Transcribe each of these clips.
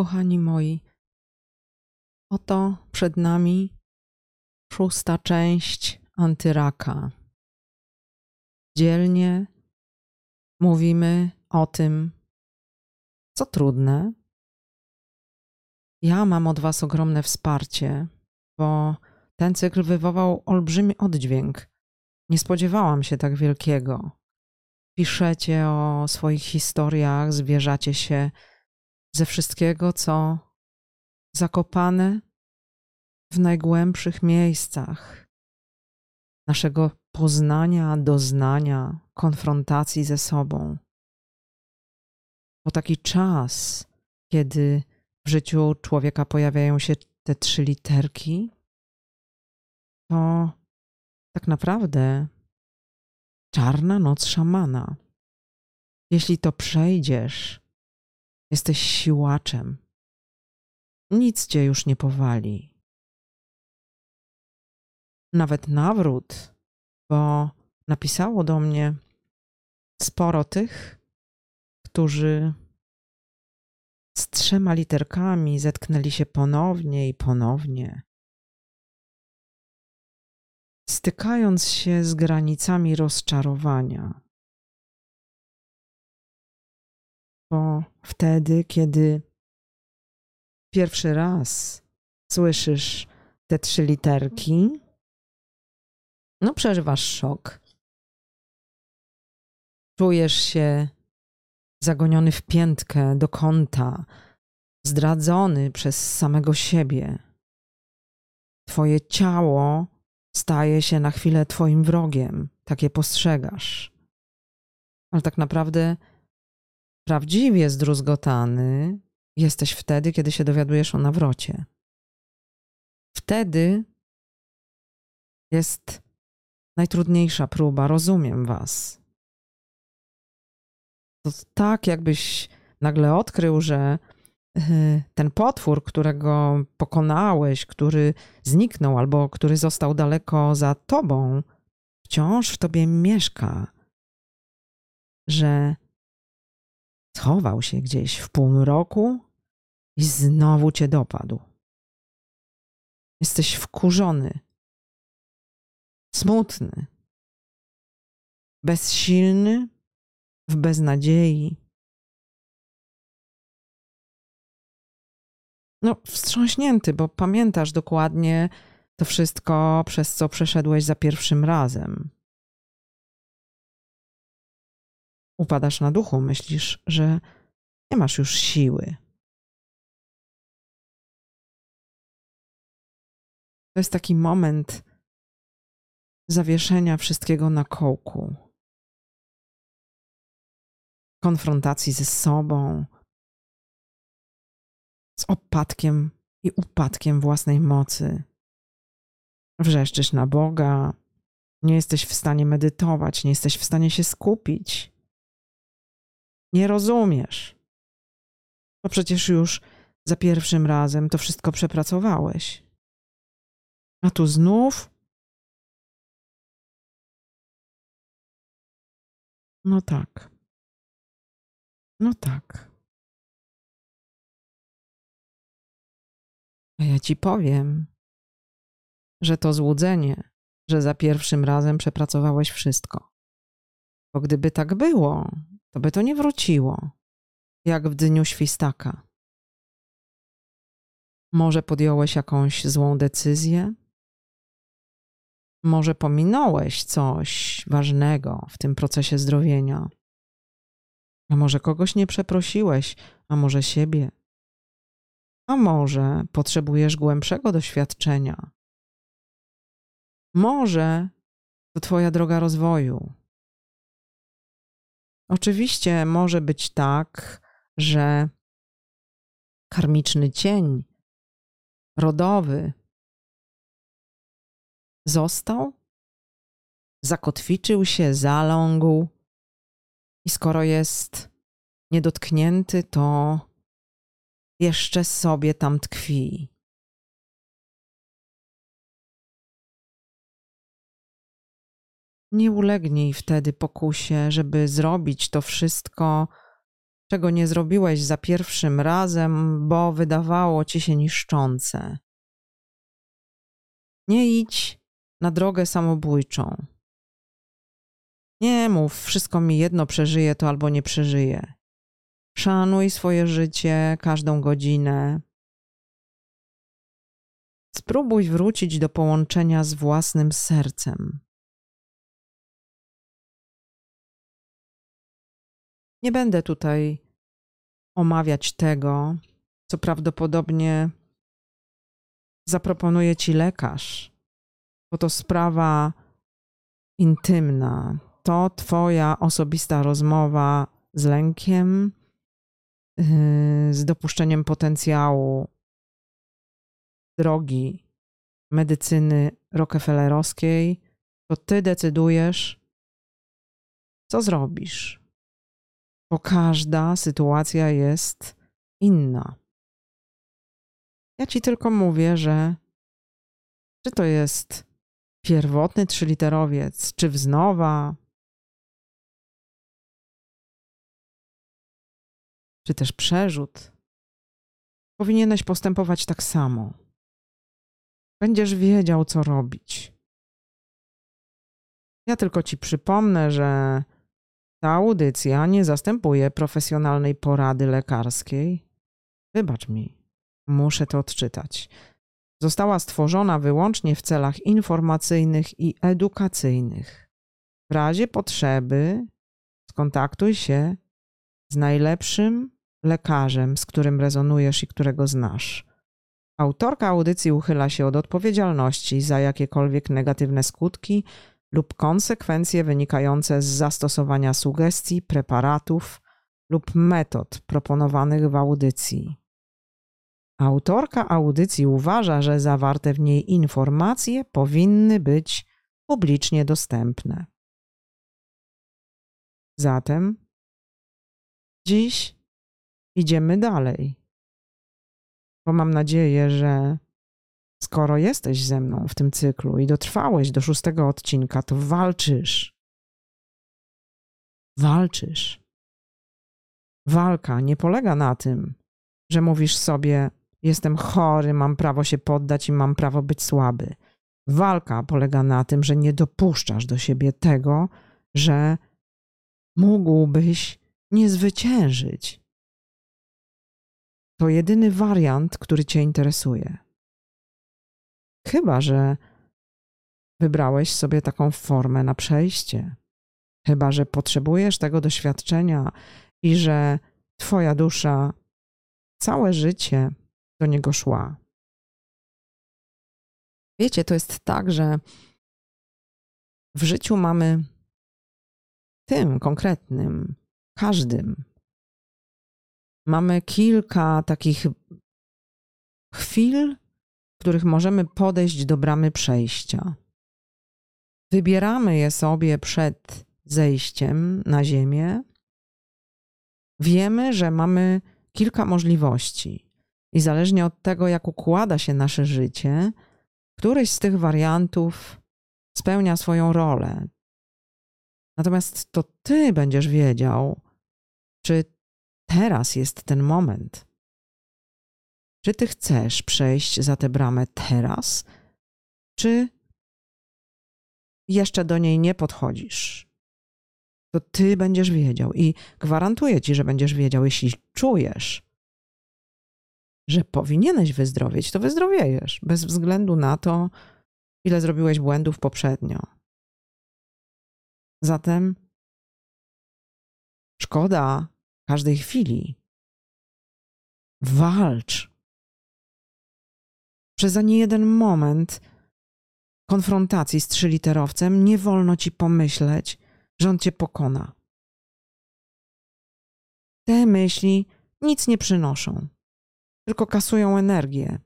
Kochani moi, oto przed nami szósta część antyraka. Dzielnie mówimy o tym, co trudne. Ja mam od Was ogromne wsparcie, bo ten cykl wywołał olbrzymi oddźwięk. Nie spodziewałam się tak wielkiego. Piszecie o swoich historiach, zwierzacie się ze wszystkiego, co zakopane w najgłębszych miejscach naszego poznania, doznania, konfrontacji ze sobą. Bo taki czas, kiedy w życiu człowieka pojawiają się te trzy literki, to tak naprawdę czarna noc szamana. Jeśli to przejdziesz, jesteś siłaczem. Nic cię już nie powali. Nawet nawrót, bo napisało do mnie sporo tych, którzy z trzema literkami zetknęli się ponownie i ponownie, stykając się z granicami rozczarowania. Bo wtedy, kiedy pierwszy raz słyszysz te trzy literki, no przeżywasz szok. Czujesz się zagoniony w piętkę do kąta, zdradzony przez samego siebie. Twoje ciało staje się na chwilę Twoim wrogiem, takie postrzegasz. Ale tak naprawdę prawdziwie zdruzgotany jesteś wtedy, kiedy się dowiadujesz o nawrocie. Wtedy jest najtrudniejsza próba, rozumiem Was. To tak, jakbyś nagle odkrył, że y, ten potwór, którego pokonałeś, który zniknął albo który został daleko za tobą, wciąż w tobie mieszka, że schował się gdzieś w półmroku i znowu cię dopadł. Jesteś wkurzony, smutny, bezsilny, w beznadziei. No, wstrząśnięty, bo pamiętasz dokładnie to wszystko, przez co przeszedłeś za pierwszym razem. Upadasz na duchu, myślisz, że nie masz już siły. To jest taki moment zawieszenia wszystkiego na kołku. Konfrontacji ze sobą, z opadkiem i upadkiem własnej mocy. Wrzeszczysz na Boga, nie jesteś w stanie medytować, nie jesteś w stanie się skupić. Nie rozumiesz. Bo przecież już za pierwszym razem to wszystko przepracowałeś. A tu znów. No tak. No tak. A ja ci powiem, że to złudzenie, że za pierwszym razem przepracowałeś wszystko. Bo gdyby tak było, to by to nie wróciło, jak w dniu świstaka. Może podjąłeś jakąś złą decyzję? Może pominąłeś coś ważnego w tym procesie zdrowienia? A może kogoś nie przeprosiłeś, a może siebie? A może potrzebujesz głębszego doświadczenia? Może to Twoja droga rozwoju. Oczywiście może być tak, że karmiczny cień rodowy został, zakotwiczył się, zalągł i skoro jest niedotknięty, to jeszcze sobie tam tkwi. Nie ulegnij wtedy pokusie, żeby zrobić to wszystko czego nie zrobiłeś za pierwszym razem, bo wydawało ci się niszczące. Nie idź na drogę samobójczą. Nie mów, wszystko mi jedno przeżyje to albo nie przeżyje. Szanuj swoje życie, każdą godzinę. Spróbuj wrócić do połączenia z własnym sercem. Nie będę tutaj omawiać tego, co prawdopodobnie zaproponuje ci lekarz, bo to sprawa intymna. To Twoja osobista rozmowa z lękiem, yy, z dopuszczeniem potencjału drogi medycyny rockefellerowskiej, to Ty decydujesz, co zrobisz bo każda sytuacja jest inna. Ja ci tylko mówię, że czy to jest pierwotny trzyliterowiec, czy wznowa, czy też przerzut, powinieneś postępować tak samo. Będziesz wiedział, co robić. Ja tylko ci przypomnę, że ta audycja nie zastępuje profesjonalnej porady lekarskiej. Wybacz mi, muszę to odczytać. Została stworzona wyłącznie w celach informacyjnych i edukacyjnych. W razie potrzeby skontaktuj się z najlepszym lekarzem, z którym rezonujesz i którego znasz. Autorka audycji uchyla się od odpowiedzialności za jakiekolwiek negatywne skutki lub konsekwencje wynikające z zastosowania sugestii, preparatów lub metod proponowanych w audycji. Autorka audycji uważa, że zawarte w niej informacje powinny być publicznie dostępne. Zatem dziś idziemy dalej, bo mam nadzieję, że Skoro jesteś ze mną w tym cyklu i dotrwałeś do szóstego odcinka, to walczysz. Walczysz. Walka nie polega na tym, że mówisz sobie: Jestem chory, mam prawo się poddać i mam prawo być słaby. Walka polega na tym, że nie dopuszczasz do siebie tego, że mógłbyś nie zwyciężyć. To jedyny wariant, który Cię interesuje. Chyba, że wybrałeś sobie taką formę na przejście. Chyba, że potrzebujesz tego doświadczenia i że Twoja dusza całe życie do niego szła. Wiecie, to jest tak, że w życiu mamy tym konkretnym, każdym. Mamy kilka takich chwil, których możemy podejść do bramy przejścia. Wybieramy je sobie przed zejściem na ziemię. Wiemy, że mamy kilka możliwości i zależnie od tego, jak układa się nasze życie, któryś z tych wariantów spełnia swoją rolę. Natomiast to ty będziesz wiedział, czy teraz jest ten moment, czy ty chcesz przejść za tę bramę teraz, czy jeszcze do niej nie podchodzisz? To ty będziesz wiedział i gwarantuję ci, że będziesz wiedział, jeśli czujesz, że powinieneś wyzdrowieć, to wyzdrowiejesz, bez względu na to, ile zrobiłeś błędów poprzednio. Zatem szkoda każdej chwili. Walcz że za niejeden moment konfrontacji z trzyliterowcem nie wolno ci pomyśleć, że on cię pokona. Te myśli nic nie przynoszą, tylko kasują energię.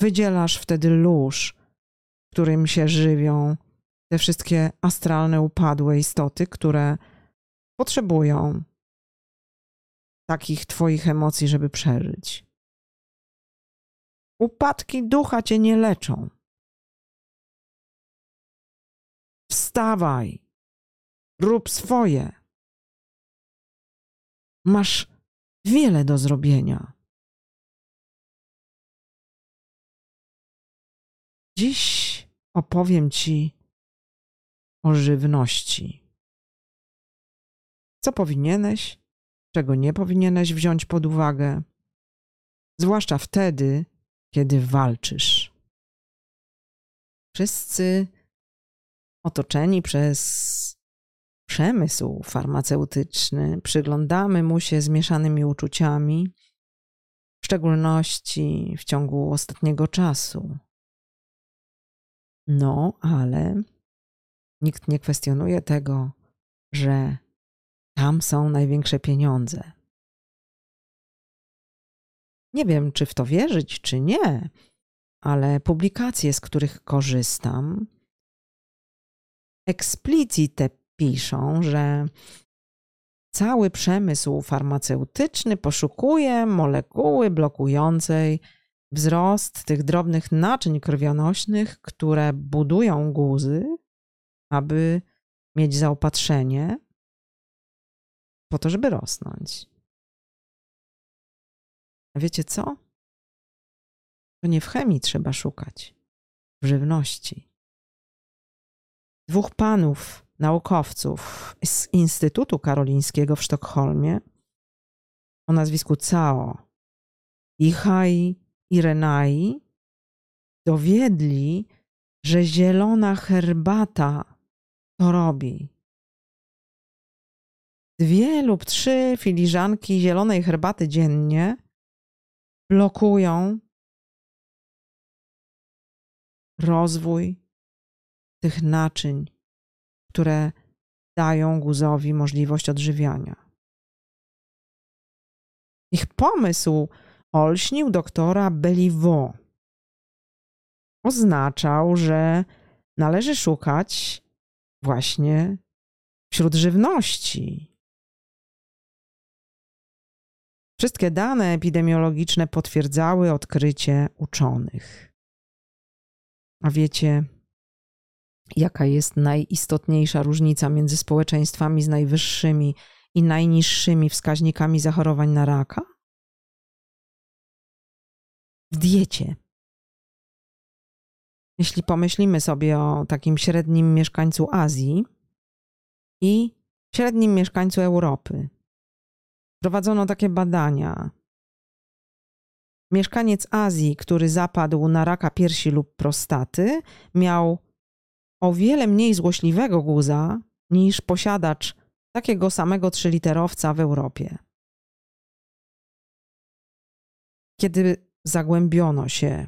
Wydzielasz wtedy lóż, którym się żywią te wszystkie astralne, upadłe istoty, które potrzebują takich Twoich emocji, żeby przeżyć. Upadki ducha cię nie leczą. Wstawaj, rób swoje. Masz wiele do zrobienia. Dziś opowiem Ci o żywności. Co powinieneś, czego nie powinieneś wziąć pod uwagę, zwłaszcza wtedy, kiedy walczysz. Wszyscy otoczeni przez przemysł farmaceutyczny, przyglądamy mu się zmieszanymi uczuciami, w szczególności w ciągu ostatniego czasu. No, ale nikt nie kwestionuje tego, że tam są największe pieniądze. Nie wiem, czy w to wierzyć, czy nie, ale publikacje, z których korzystam, eksplicite piszą, że cały przemysł farmaceutyczny poszukuje molekuły blokującej wzrost tych drobnych naczyń krwionośnych, które budują guzy, aby mieć zaopatrzenie po to, żeby rosnąć. A wiecie co? To nie w chemii trzeba szukać, w żywności. Dwóch panów, naukowców z Instytutu Karolińskiego w Sztokholmie o nazwisku Cao, Ichai i Renai dowiedli, że zielona herbata to robi. Dwie lub trzy filiżanki zielonej herbaty dziennie blokują rozwój tych naczyń, które dają guzowi możliwość odżywiania. Ich pomysł olśnił doktora Beliveau. Oznaczał, że należy szukać właśnie wśród żywności, Wszystkie dane epidemiologiczne potwierdzały odkrycie uczonych. A wiecie, jaka jest najistotniejsza różnica między społeczeństwami z najwyższymi i najniższymi wskaźnikami zachorowań na raka? W diecie. Jeśli pomyślimy sobie o takim średnim mieszkańcu Azji i średnim mieszkańcu Europy, Prowadzono takie badania. Mieszkaniec Azji, który zapadł na raka piersi lub prostaty, miał o wiele mniej złośliwego guza niż posiadacz takiego samego trzyliterowca w Europie. Kiedy zagłębiono się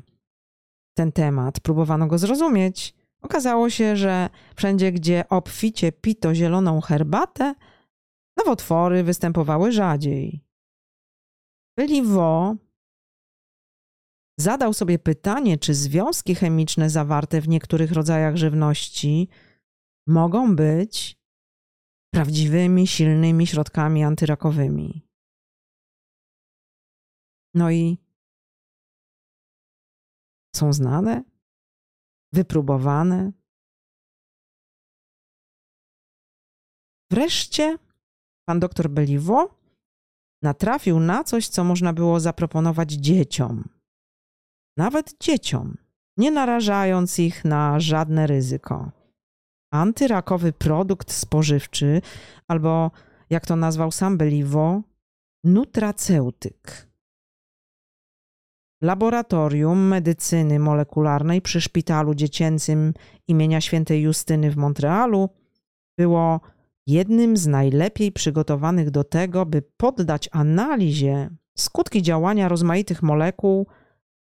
w ten temat, próbowano go zrozumieć, okazało się, że wszędzie, gdzie obficie pito zieloną herbatę, Nowotwory występowały rzadziej. Beliveau zadał sobie pytanie, czy związki chemiczne zawarte w niektórych rodzajach żywności mogą być prawdziwymi, silnymi środkami antyrakowymi. No i są znane, wypróbowane. Wreszcie pan doktor Beliwo natrafił na coś, co można było zaproponować dzieciom. Nawet dzieciom, nie narażając ich na żadne ryzyko. Antyrakowy produkt spożywczy, albo jak to nazwał sam Beliwo, nutraceutyk. Laboratorium medycyny molekularnej przy szpitalu dziecięcym imienia świętej Justyny w Montrealu było jednym z najlepiej przygotowanych do tego, by poddać analizie skutki działania rozmaitych molekuł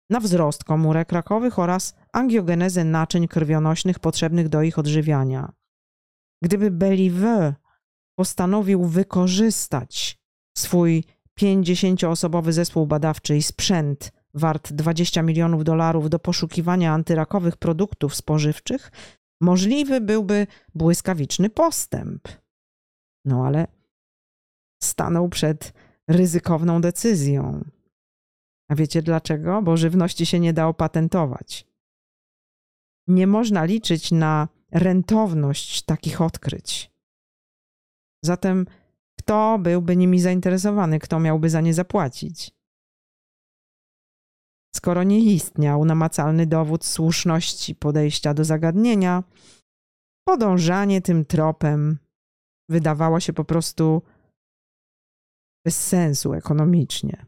na wzrost komórek rakowych oraz angiogenezę naczyń krwionośnych potrzebnych do ich odżywiania. Gdyby Beliveau postanowił wykorzystać swój 50-osobowy zespół badawczy i sprzęt wart 20 milionów dolarów do poszukiwania antyrakowych produktów spożywczych, możliwy byłby błyskawiczny postęp. No ale stanął przed ryzykowną decyzją. A wiecie dlaczego? Bo żywności się nie da opatentować. Nie można liczyć na rentowność takich odkryć. Zatem Kto byłby nimi zainteresowany? Kto miałby za nie zapłacić? Skoro nie istniał namacalny dowód słuszności podejścia do zagadnienia, podążanie tym tropem wydawało się po prostu bez sensu ekonomicznie.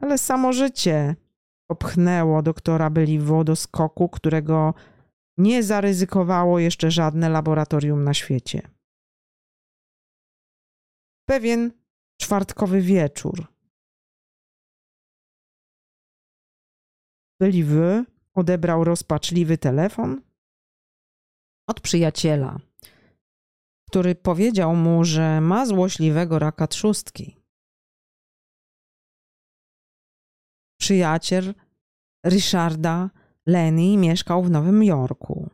Ale samo życie popchnęło doktora Beliveau do skoku, którego nie zaryzykowało jeszcze żadne laboratorium na świecie. Pewien czwartkowy wieczór. Beliveau odebrał rozpaczliwy telefon od przyjaciela, który powiedział mu, że ma złośliwego raka trzustki. Przyjaciel Richarda Lenny mieszkał w Nowym Jorku.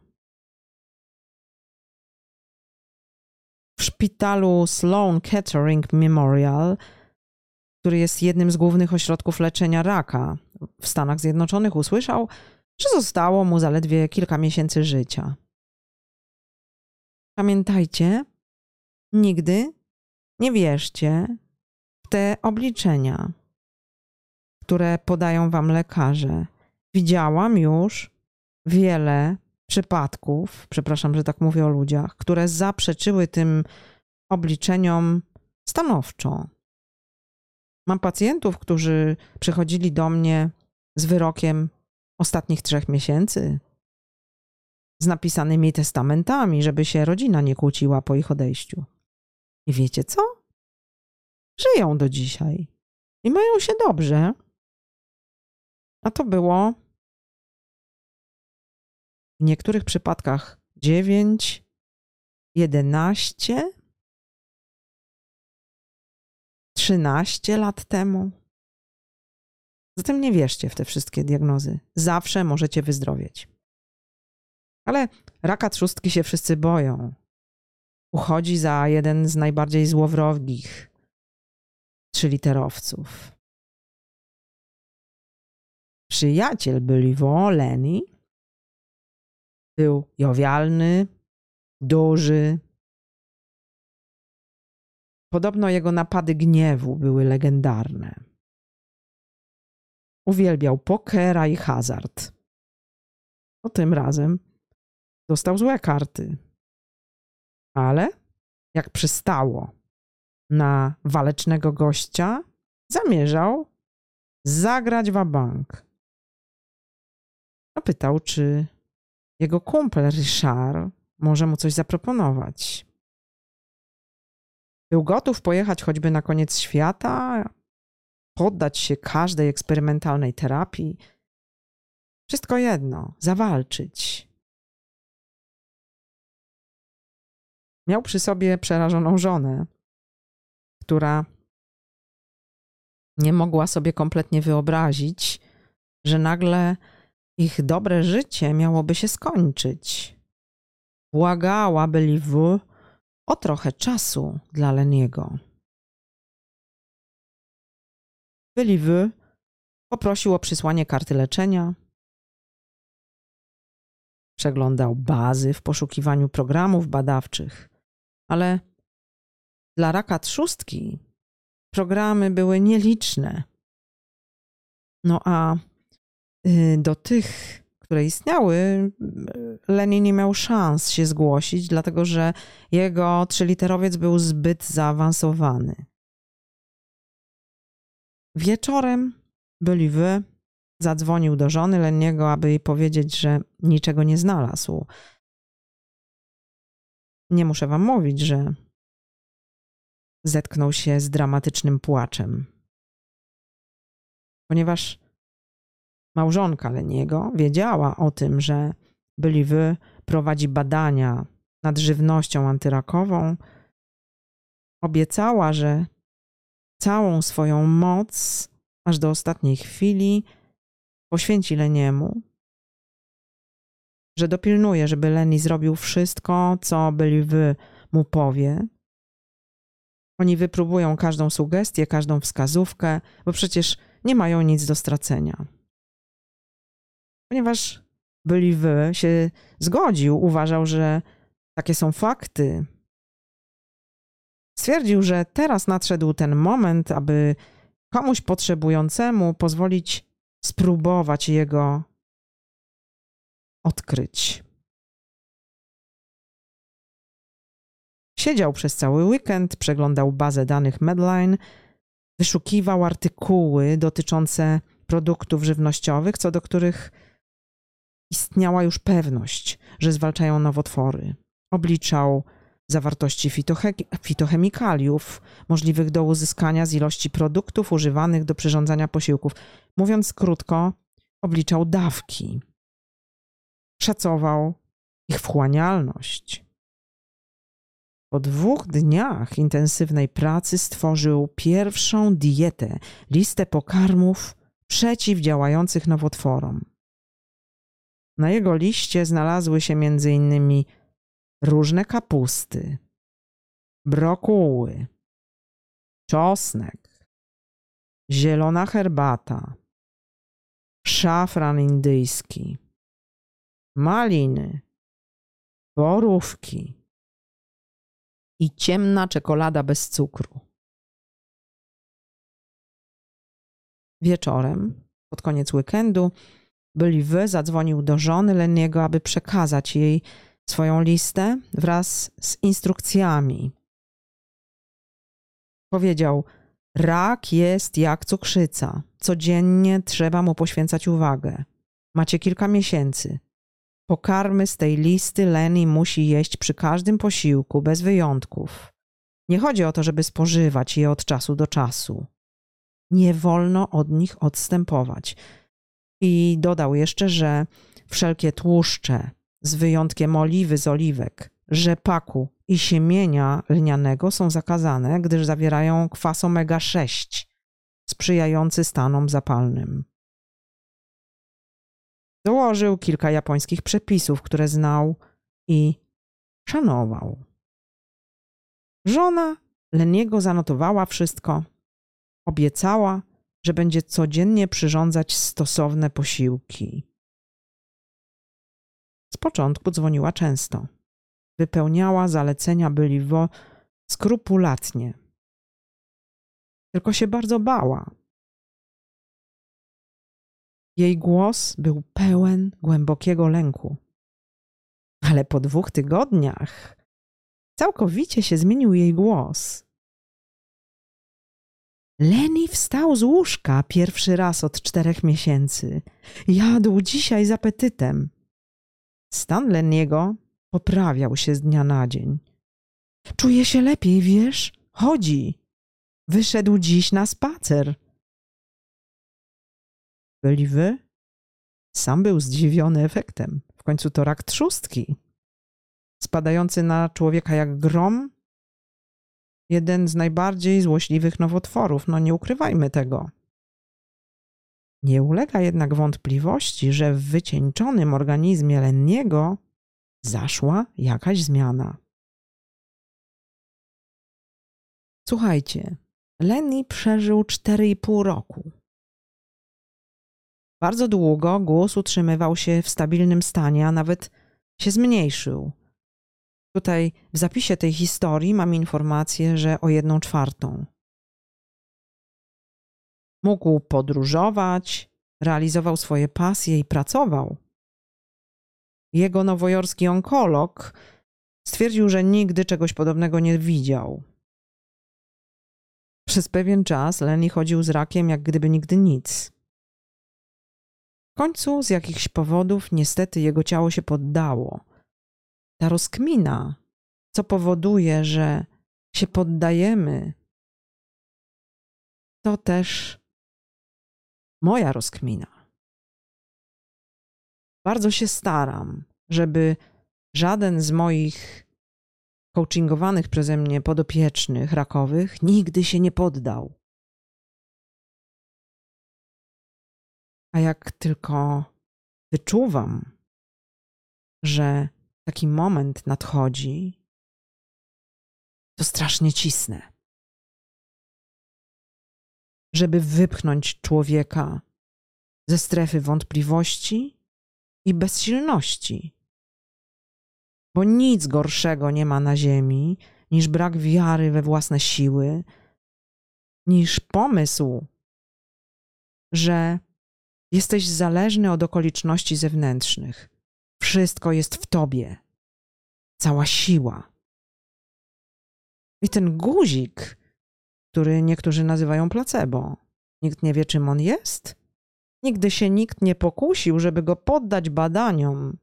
W szpitalu Sloan Kettering Memorial, który jest jednym z głównych ośrodków leczenia raka w Stanach Zjednoczonych, usłyszał, że zostało mu zaledwie kilka miesięcy życia. Pamiętajcie, nigdy nie wierzcie w te obliczenia, które podają wam lekarze. Widziałam już wiele przypadków, przepraszam, że tak mówię o ludziach, które zaprzeczyły tym obliczeniom stanowczo. Mam pacjentów, którzy przychodzili do mnie z wyrokiem ostatnich trzech miesięcy, z napisanymi testamentami, żeby się rodzina nie kłóciła po ich odejściu. I wiecie co? Żyją do dzisiaj i mają się dobrze. A to było w niektórych przypadkach 9, 11, 13 lat temu. Zatem nie wierzcie w te wszystkie diagnozy. Zawsze możecie wyzdrowieć. Ale raka trzustki się wszyscy boją. Uchodzi za jeden z najbardziej złowrogich trzyliterowców. Przyjaciel Beliveau, Lenny, był jowialny, duży. Podobno jego napady gniewu były legendarne. Uwielbiał pokera i hazard. O tym razem dostał złe karty. Ale jak przystało na walecznego gościa, zamierzał zagrać w bank. Zapytał, czy jego kumpel Richard może mu coś zaproponować. Był gotów pojechać choćby na koniec świata, poddać się każdej eksperymentalnej terapii. Wszystko jedno, zawalczyć. Miał przy sobie przerażoną żonę, która nie mogła sobie kompletnie wyobrazić, że nagle ich dobre życie miałoby się skończyć. Błagała Beliveau o trochę czasu dla Leniego. Beliveau poprosił o przysłanie karty leczenia. Przeglądał bazy w poszukiwaniu programów badawczych, ale dla raka trzustki programy były nieliczne. No a Y, do tych, które istniały, y, Lenin nie miał szans się zgłosić, dlatego że jego trzyliterowiec był zbyt zaawansowany. Wieczorem byli wy, zadzwonił do żony Leniego, aby jej powiedzieć, że niczego nie znalazł. Nie muszę wam mówić, że zetknął się z dramatycznym płaczem. Ponieważ Małżonka Leniego wiedziała o tym, że Beliwy prowadzi badania nad żywnością antyrakową. Obiecała, że całą swoją moc, aż do ostatniej chwili, poświęci Leniemu, że dopilnuje, żeby Leni zrobił wszystko, co Beliwy mu powie. Oni wypróbują każdą sugestię, każdą wskazówkę, bo przecież nie mają nic do stracenia ponieważ Believe się zgodził, uważał, że takie są fakty. Stwierdził, że teraz nadszedł ten moment, aby komuś potrzebującemu pozwolić spróbować jego odkryć. Siedział przez cały weekend, przeglądał bazę danych Medline, wyszukiwał artykuły dotyczące produktów żywnościowych, co do których istniała już pewność, że zwalczają nowotwory. Obliczał zawartości fitochemikaliów możliwych do uzyskania z ilości produktów używanych do przyrządzania posiłków. Mówiąc krótko, obliczał dawki. Szacował ich wchłanialność. Po dwóch dniach intensywnej pracy stworzył pierwszą dietę, listę pokarmów przeciwdziałających nowotworom. Na jego liście znalazły się m.in. różne kapusty, brokuły, czosnek, zielona herbata, szafran indyjski, maliny, borówki i ciemna czekolada bez cukru. Wieczorem, pod koniec weekendu, Beliwy zadzwonił do żony Leniego, aby przekazać jej swoją listę wraz z instrukcjami. Powiedział: Rak jest jak cukrzyca. Codziennie trzeba mu poświęcać uwagę. Macie kilka miesięcy. Pokarmy z tej listy Leni musi jeść przy każdym posiłku, bez wyjątków. Nie chodzi o to, żeby spożywać je od czasu do czasu. Nie wolno od nich odstępować. I dodał jeszcze, że wszelkie tłuszcze, z wyjątkiem oliwy z oliwek, rzepaku i siemienia lnianego są zakazane, gdyż zawierają kwas omega-6, sprzyjający stanom zapalnym. Dołożył kilka japońskich przepisów, które znał i szanował. Żona Leniego zanotowała wszystko, obiecała, że będzie codziennie przyrządzać stosowne posiłki. Z początku dzwoniła często. Wypełniała zalecenia Byliwo skrupulatnie. Tylko się bardzo bała. Jej głos był pełen głębokiego lęku. Ale po dwóch tygodniach całkowicie się zmienił jej głos. Leni wstał z łóżka pierwszy raz od czterech miesięcy. Jadł dzisiaj z apetytem. Stan Leniego poprawiał się z dnia na dzień. Czuje się lepiej, wiesz? Chodzi. Wyszedł dziś na spacer. Byli wy? Sam był zdziwiony efektem. W końcu to rak trzustki. Spadający na człowieka jak grom, jeden z najbardziej złośliwych nowotworów, no nie ukrywajmy tego. Nie ulega jednak wątpliwości, że w wycieńczonym organizmie Lenniego zaszła jakaś zmiana. Słuchajcie, Lenny przeżył 4,5 roku. Bardzo długo głos utrzymywał się w stabilnym stanie, a nawet się zmniejszył. Tutaj w zapisie tej historii mam informację, że o jedną czwartą. Mógł podróżować, realizował swoje pasje i pracował. Jego nowojorski onkolog stwierdził, że nigdy czegoś podobnego nie widział. Przez pewien czas Lenny chodził z rakiem, jak gdyby nigdy nic. W końcu z jakichś powodów niestety jego ciało się poddało ta rozkmina, co powoduje, że się poddajemy, to też moja rozkmina. Bardzo się staram, żeby żaden z moich coachingowanych przeze mnie podopiecznych rakowych nigdy się nie poddał. A jak tylko wyczuwam, że taki moment nadchodzi, to strasznie cisnę. Żeby wypchnąć człowieka ze strefy wątpliwości i bezsilności. Bo nic gorszego nie ma na ziemi niż brak wiary we własne siły, niż pomysł, że jesteś zależny od okoliczności zewnętrznych. Wszystko jest w tobie, cała siła. I ten guzik, który niektórzy nazywają placebo, nikt nie wie, czym on jest. Nigdy się nikt nie pokusił, żeby go poddać badaniom.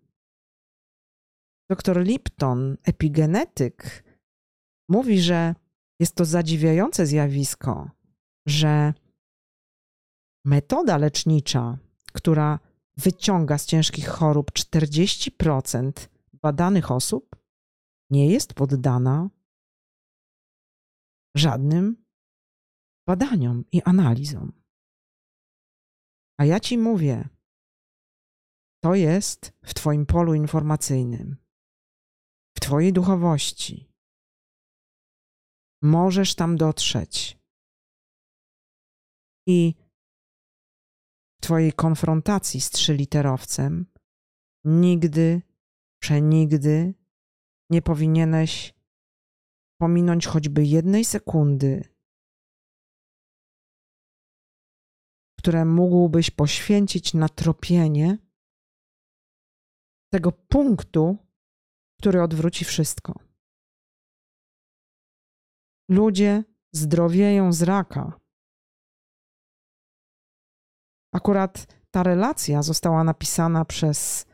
Dr Lipton, epigenetyk, mówi, że jest to zadziwiające zjawisko, że metoda lecznicza, która wyciąga z ciężkich chorób 40% badanych osób, nie jest poddana żadnym badaniom i analizom. A ja ci mówię, to jest w Twoim polu informacyjnym, w Twojej duchowości. Możesz tam dotrzeć. I Twojej konfrontacji z trzyliterowcem nigdy, przenigdy nie powinieneś pominąć choćby jednej sekundy, które mógłbyś poświęcić na tropienie tego punktu, który odwróci wszystko. Ludzie zdrowieją z raka. Akurat ta relacja została napisana przez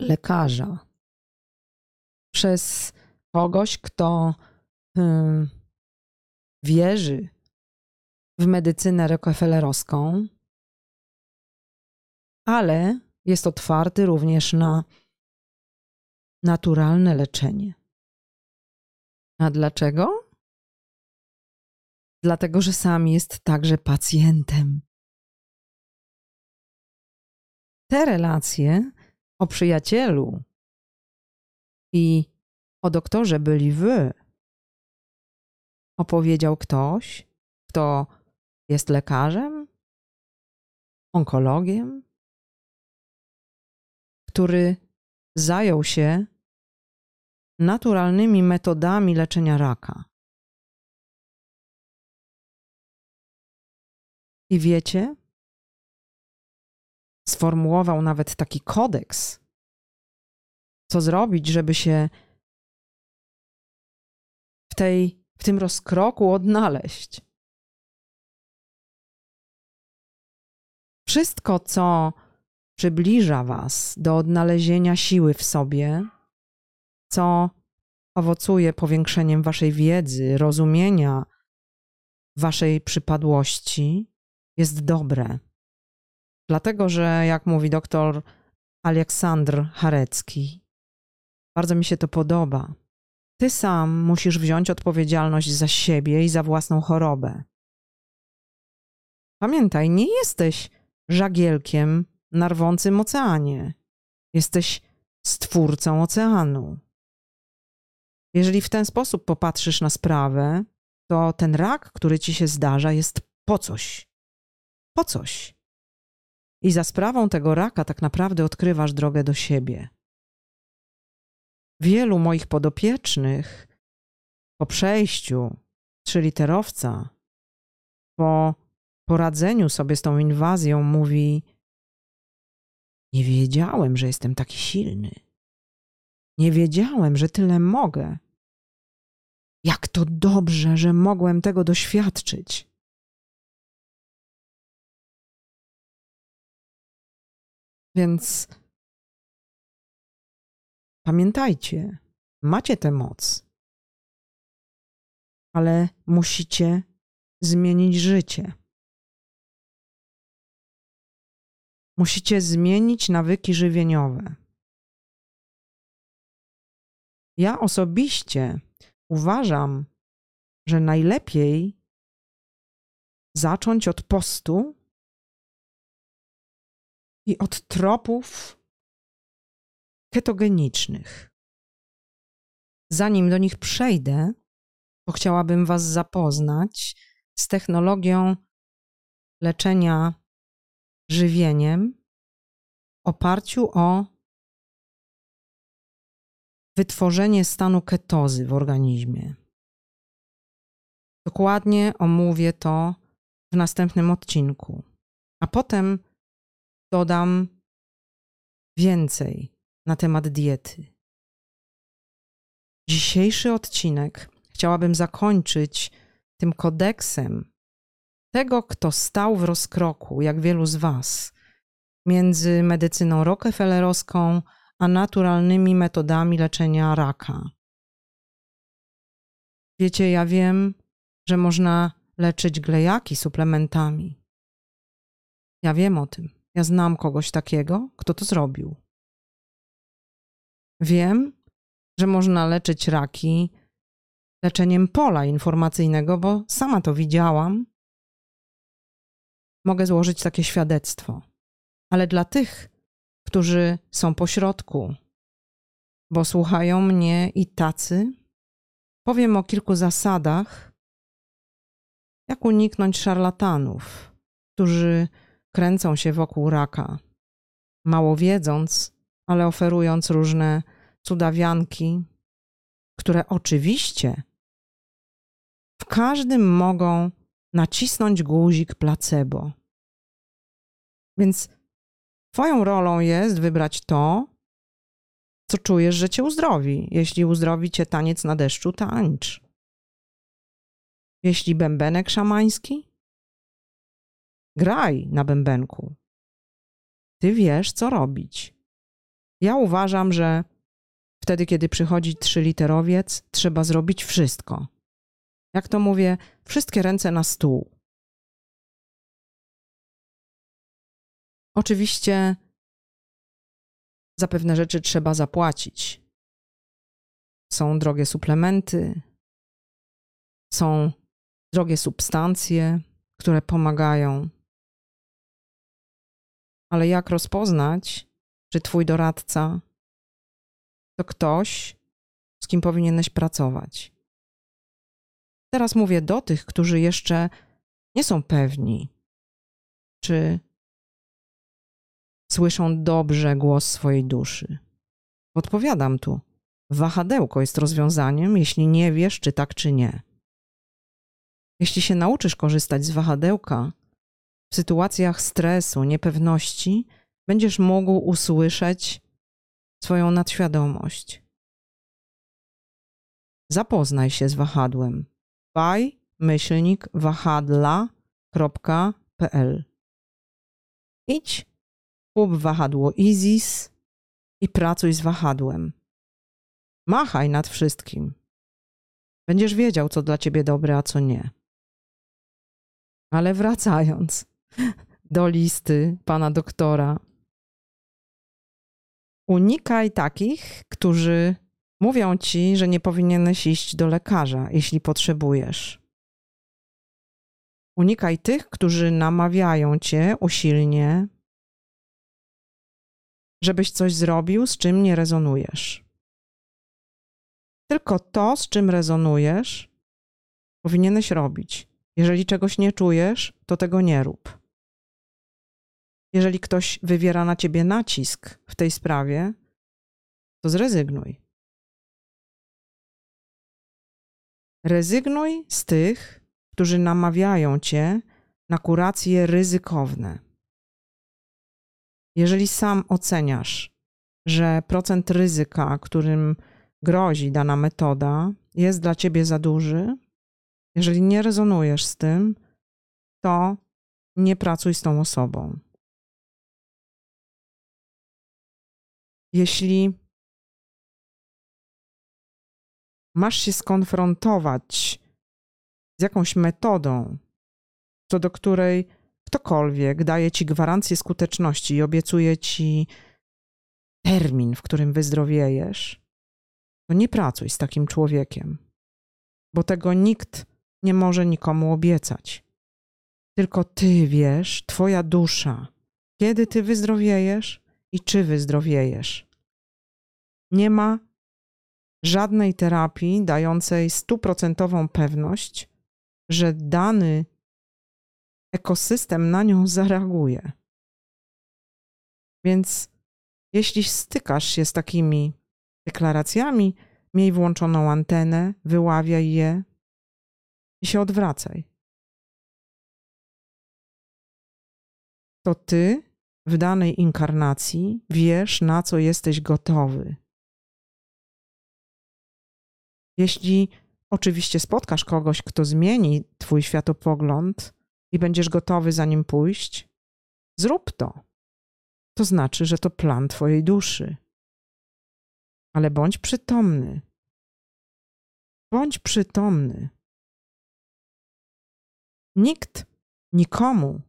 lekarza, przez kogoś, kto hmm, wierzy w medycynę rockefellerowską, ale jest otwarty również na naturalne leczenie. A dlaczego? Dlatego, że sam jest także pacjentem. Te relacje o przyjacielu i o doktorze byli wy, opowiedział ktoś, kto jest lekarzem, onkologiem, który zajął się naturalnymi metodami leczenia raka. I wiecie, sformułował nawet taki kodeks, co zrobić, żeby się w, tej, w tym rozkroku odnaleźć. Wszystko, co przybliża Was do odnalezienia siły w sobie, co owocuje powiększeniem Waszej wiedzy, rozumienia Waszej przypadłości, jest dobre. Dlatego, że jak mówi doktor Aleksandr Harecki, bardzo mi się to podoba. Ty sam musisz wziąć odpowiedzialność za siebie i za własną chorobę. Pamiętaj, nie jesteś żagielkiem na rwącym oceanie. Jesteś stwórcą oceanu. Jeżeli w ten sposób popatrzysz na sprawę, to ten rak, który ci się zdarza, jest po coś. Po coś. I za sprawą tego raka tak naprawdę odkrywasz drogę do siebie. Wielu moich podopiecznych po przejściu trzyliterowca, po poradzeniu sobie z tą inwazją mówi: Nie wiedziałem, że jestem taki silny. Nie wiedziałem, że tyle mogę. Jak to dobrze, że mogłem tego doświadczyć. Więc pamiętajcie, macie tę moc, ale musicie zmienić życie. Musicie zmienić nawyki żywieniowe. Ja osobiście uważam, że najlepiej zacząć od postu i od tropów ketogenicznych. Zanim do nich przejdę, to chciałabym Was zapoznać z technologią leczenia żywieniem w oparciu o wytworzenie stanu ketozy w organizmie. Dokładnie omówię to w następnym odcinku, a potem dodam więcej na temat diety. Dzisiejszy odcinek chciałabym zakończyć tym kodeksem tego, kto stał w rozkroku, jak wielu z Was, między medycyną rockefellerowską a naturalnymi metodami leczenia raka. Wiecie, ja wiem, że można leczyć glejaki suplementami. Ja wiem o tym. Ja znam kogoś takiego, kto to zrobił. Wiem, że można leczyć raki leczeniem pola informacyjnego, bo sama to widziałam. Mogę złożyć takie świadectwo. Ale dla tych, którzy są pośrodku, bo słuchają mnie i tacy, powiem o kilku zasadach, jak uniknąć szarlatanów, którzy kręcą się wokół raka, mało wiedząc, ale oferując różne cudawianki, które oczywiście w każdym mogą nacisnąć guzik placebo. Więc Twoją rolą jest wybrać to, co czujesz, że cię uzdrowi. Jeśli uzdrowi cię taniec na deszczu, tańcz. Jeśli bębenek szamański, graj na bębenku. Ty wiesz, co robić. Ja uważam, że wtedy, kiedy przychodzi trzyliterowiec, trzeba zrobić wszystko. Jak to mówię, wszystkie ręce na stół. Oczywiście za pewne rzeczy trzeba zapłacić. Są drogie suplementy, są drogie substancje, które pomagają. Ale jak rozpoznać, czy Twój doradca to ktoś, z kim powinieneś pracować? Teraz mówię do tych, którzy jeszcze nie są pewni, czy słyszą dobrze głos swojej duszy. Odpowiadam tu. Wahadełko jest rozwiązaniem, jeśli nie wiesz, czy tak, czy nie. Jeśli się nauczysz korzystać z wahadełka, w sytuacjach stresu, niepewności, będziesz mógł usłyszeć swoją nadświadomość. Zapoznaj się z wahadłem. by myślnik wahadla.pl Idź Kup wahadło Isis i pracuj z wahadłem. Machaj nad wszystkim. Będziesz wiedział, co dla ciebie dobre, a co nie. Ale wracając do listy pana doktora, unikaj takich, którzy mówią ci, że nie powinieneś iść do lekarza, jeśli potrzebujesz. Unikaj tych, którzy namawiają cię usilnie żebyś coś zrobił, z czym nie rezonujesz. Tylko to, z czym rezonujesz, powinieneś robić. Jeżeli czegoś nie czujesz, to tego nie rób. Jeżeli ktoś wywiera na ciebie nacisk w tej sprawie, to zrezygnuj. Rezygnuj z tych, którzy namawiają cię na kuracje ryzykowne. Jeżeli sam oceniasz, że procent ryzyka, którym grozi dana metoda, jest dla ciebie za duży, jeżeli nie rezonujesz z tym, to nie pracuj z tą osobą. Jeśli masz się skonfrontować z jakąś metodą, co do której ktokolwiek daje ci gwarancję skuteczności i obiecuje ci termin, w którym wyzdrowiejesz, to nie pracuj z takim człowiekiem, bo tego nikt nie może nikomu obiecać. Tylko ty wiesz, twoja dusza, kiedy ty wyzdrowiejesz i czy wyzdrowiejesz. Nie ma żadnej terapii dającej stuprocentową pewność, że dany ekosystem na nią zareaguje. Więc jeśli stykasz się z takimi deklaracjami, miej włączoną antenę, wyławiaj je i się odwracaj. To ty w danej inkarnacji wiesz, na co jesteś gotowy. Jeśli oczywiście spotkasz kogoś, kto zmieni Twój światopogląd i będziesz gotowy za nim pójść, zrób to. To znaczy, że to plan Twojej duszy. Ale bądź przytomny. Bądź przytomny. Nikt nikomu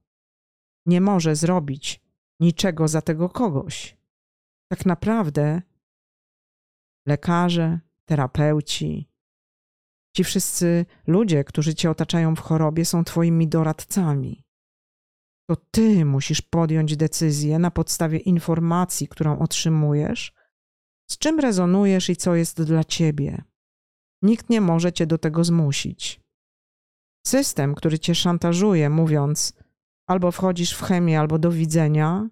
nie może zrobić niczego za tego kogoś. Tak naprawdę lekarze, terapeuci, ci wszyscy ludzie, którzy cię otaczają w chorobie, są twoimi doradcami. To ty musisz podjąć decyzję na podstawie informacji, którą otrzymujesz, z czym rezonujesz i co jest dla ciebie. Nikt nie może cię do tego zmusić. System, który cię szantażuje, mówiąc, albo wchodzisz w chemię, albo do widzenia,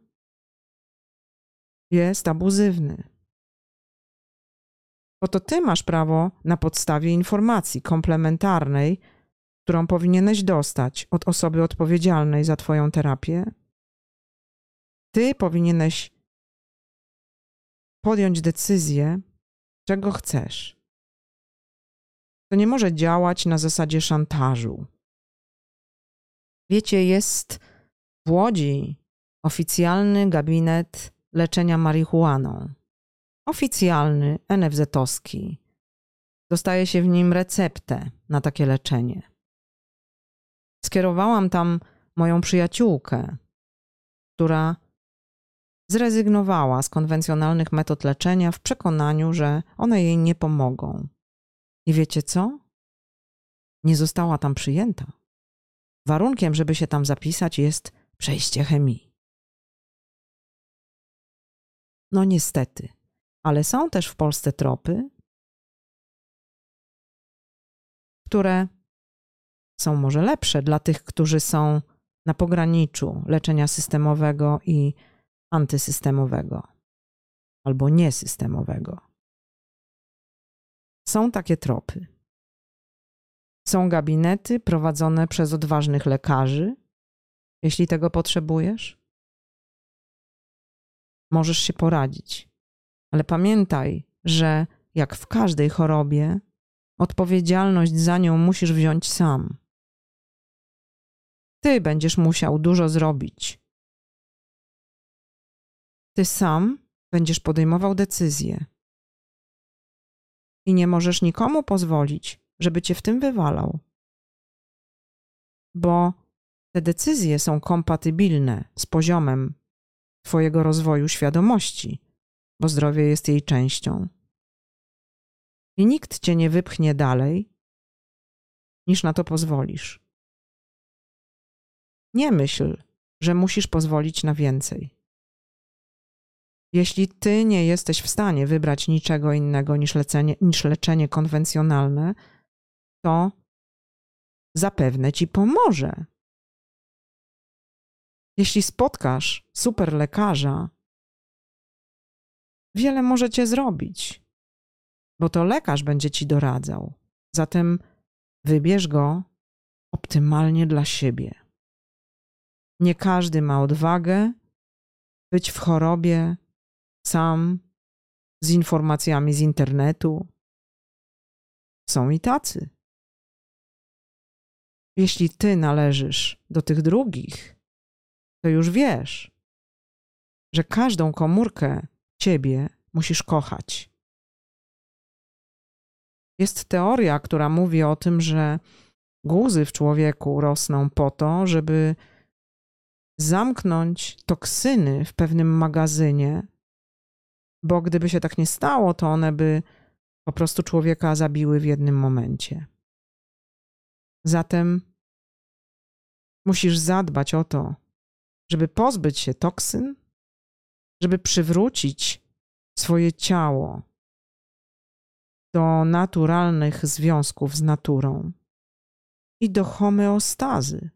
jest abuzywny. Bo to ty masz prawo na podstawie informacji komplementarnej, którą powinieneś dostać od osoby odpowiedzialnej za Twoją terapię. Ty powinieneś podjąć decyzję, czego chcesz. To nie może działać na zasadzie szantażu. Wiecie, jest w Łodzi oficjalny gabinet leczenia marihuaną. Oficjalny, NFZ-owski. Dostaje się w nim receptę na takie leczenie. Skierowałam tam moją przyjaciółkę, która zrezygnowała z konwencjonalnych metod leczenia w przekonaniu, że one jej nie pomogą. I wiecie co? Nie została tam przyjęta. Warunkiem, żeby się tam zapisać, jest przejście chemii. No niestety, ale są też w Polsce tropy, które są może lepsze dla tych, którzy są na pograniczu leczenia systemowego i antysystemowego albo niesystemowego. Są takie tropy. Są gabinety prowadzone przez odważnych lekarzy, jeśli tego potrzebujesz. Możesz się poradzić, ale pamiętaj, że jak w każdej chorobie, odpowiedzialność za nią musisz wziąć sam. Ty będziesz musiał dużo zrobić. Ty sam będziesz podejmował decyzje. I nie możesz nikomu pozwolić, żeby cię w tym wywalał. Bo te decyzje są kompatybilne z poziomem Twojego rozwoju świadomości, bo zdrowie jest jej częścią. I nikt cię nie wypchnie dalej, niż na to pozwolisz. Nie myśl, że musisz pozwolić na więcej. Jeśli ty nie jesteś w stanie wybrać niczego innego niż, lecenie, niż leczenie konwencjonalne, to zapewne ci pomoże. Jeśli spotkasz super lekarza, wiele możecie zrobić, bo to lekarz będzie ci doradzał. Zatem wybierz go optymalnie dla siebie. Nie każdy ma odwagę być w chorobie sam z informacjami z internetu. Są i tacy. Jeśli ty należysz do tych drugich, to już wiesz, że każdą komórkę ciebie musisz kochać. Jest teoria, która mówi o tym, że guzy w człowieku rosną po to, żeby zamknąć toksyny w pewnym magazynie, bo gdyby się tak nie stało, to one by po prostu człowieka zabiły w jednym momencie. Zatem musisz zadbać o to, żeby pozbyć się toksyn, żeby przywrócić swoje ciało do naturalnych związków z naturą i do homeostazy.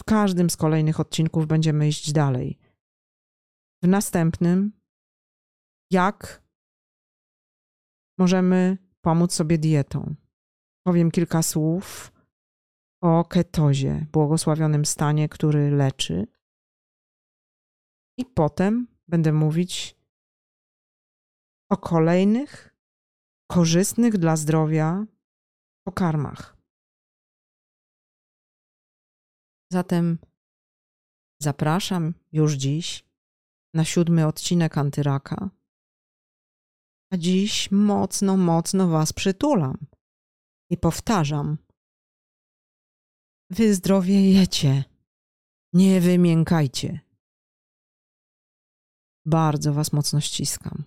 W każdym z kolejnych odcinków będziemy iść dalej. W następnym jak możemy pomóc sobie dietą. Powiem kilka słów o ketozie, błogosławionym stanie, który leczy. I potem będę mówić o kolejnych korzystnych dla zdrowia pokarmach. Zatem zapraszam już dziś na siódmy odcinek Antyraka. A dziś mocno, mocno Was przytulam i powtarzam. Wyzdrowiejecie, nie wymiękajcie. Bardzo Was mocno ściskam.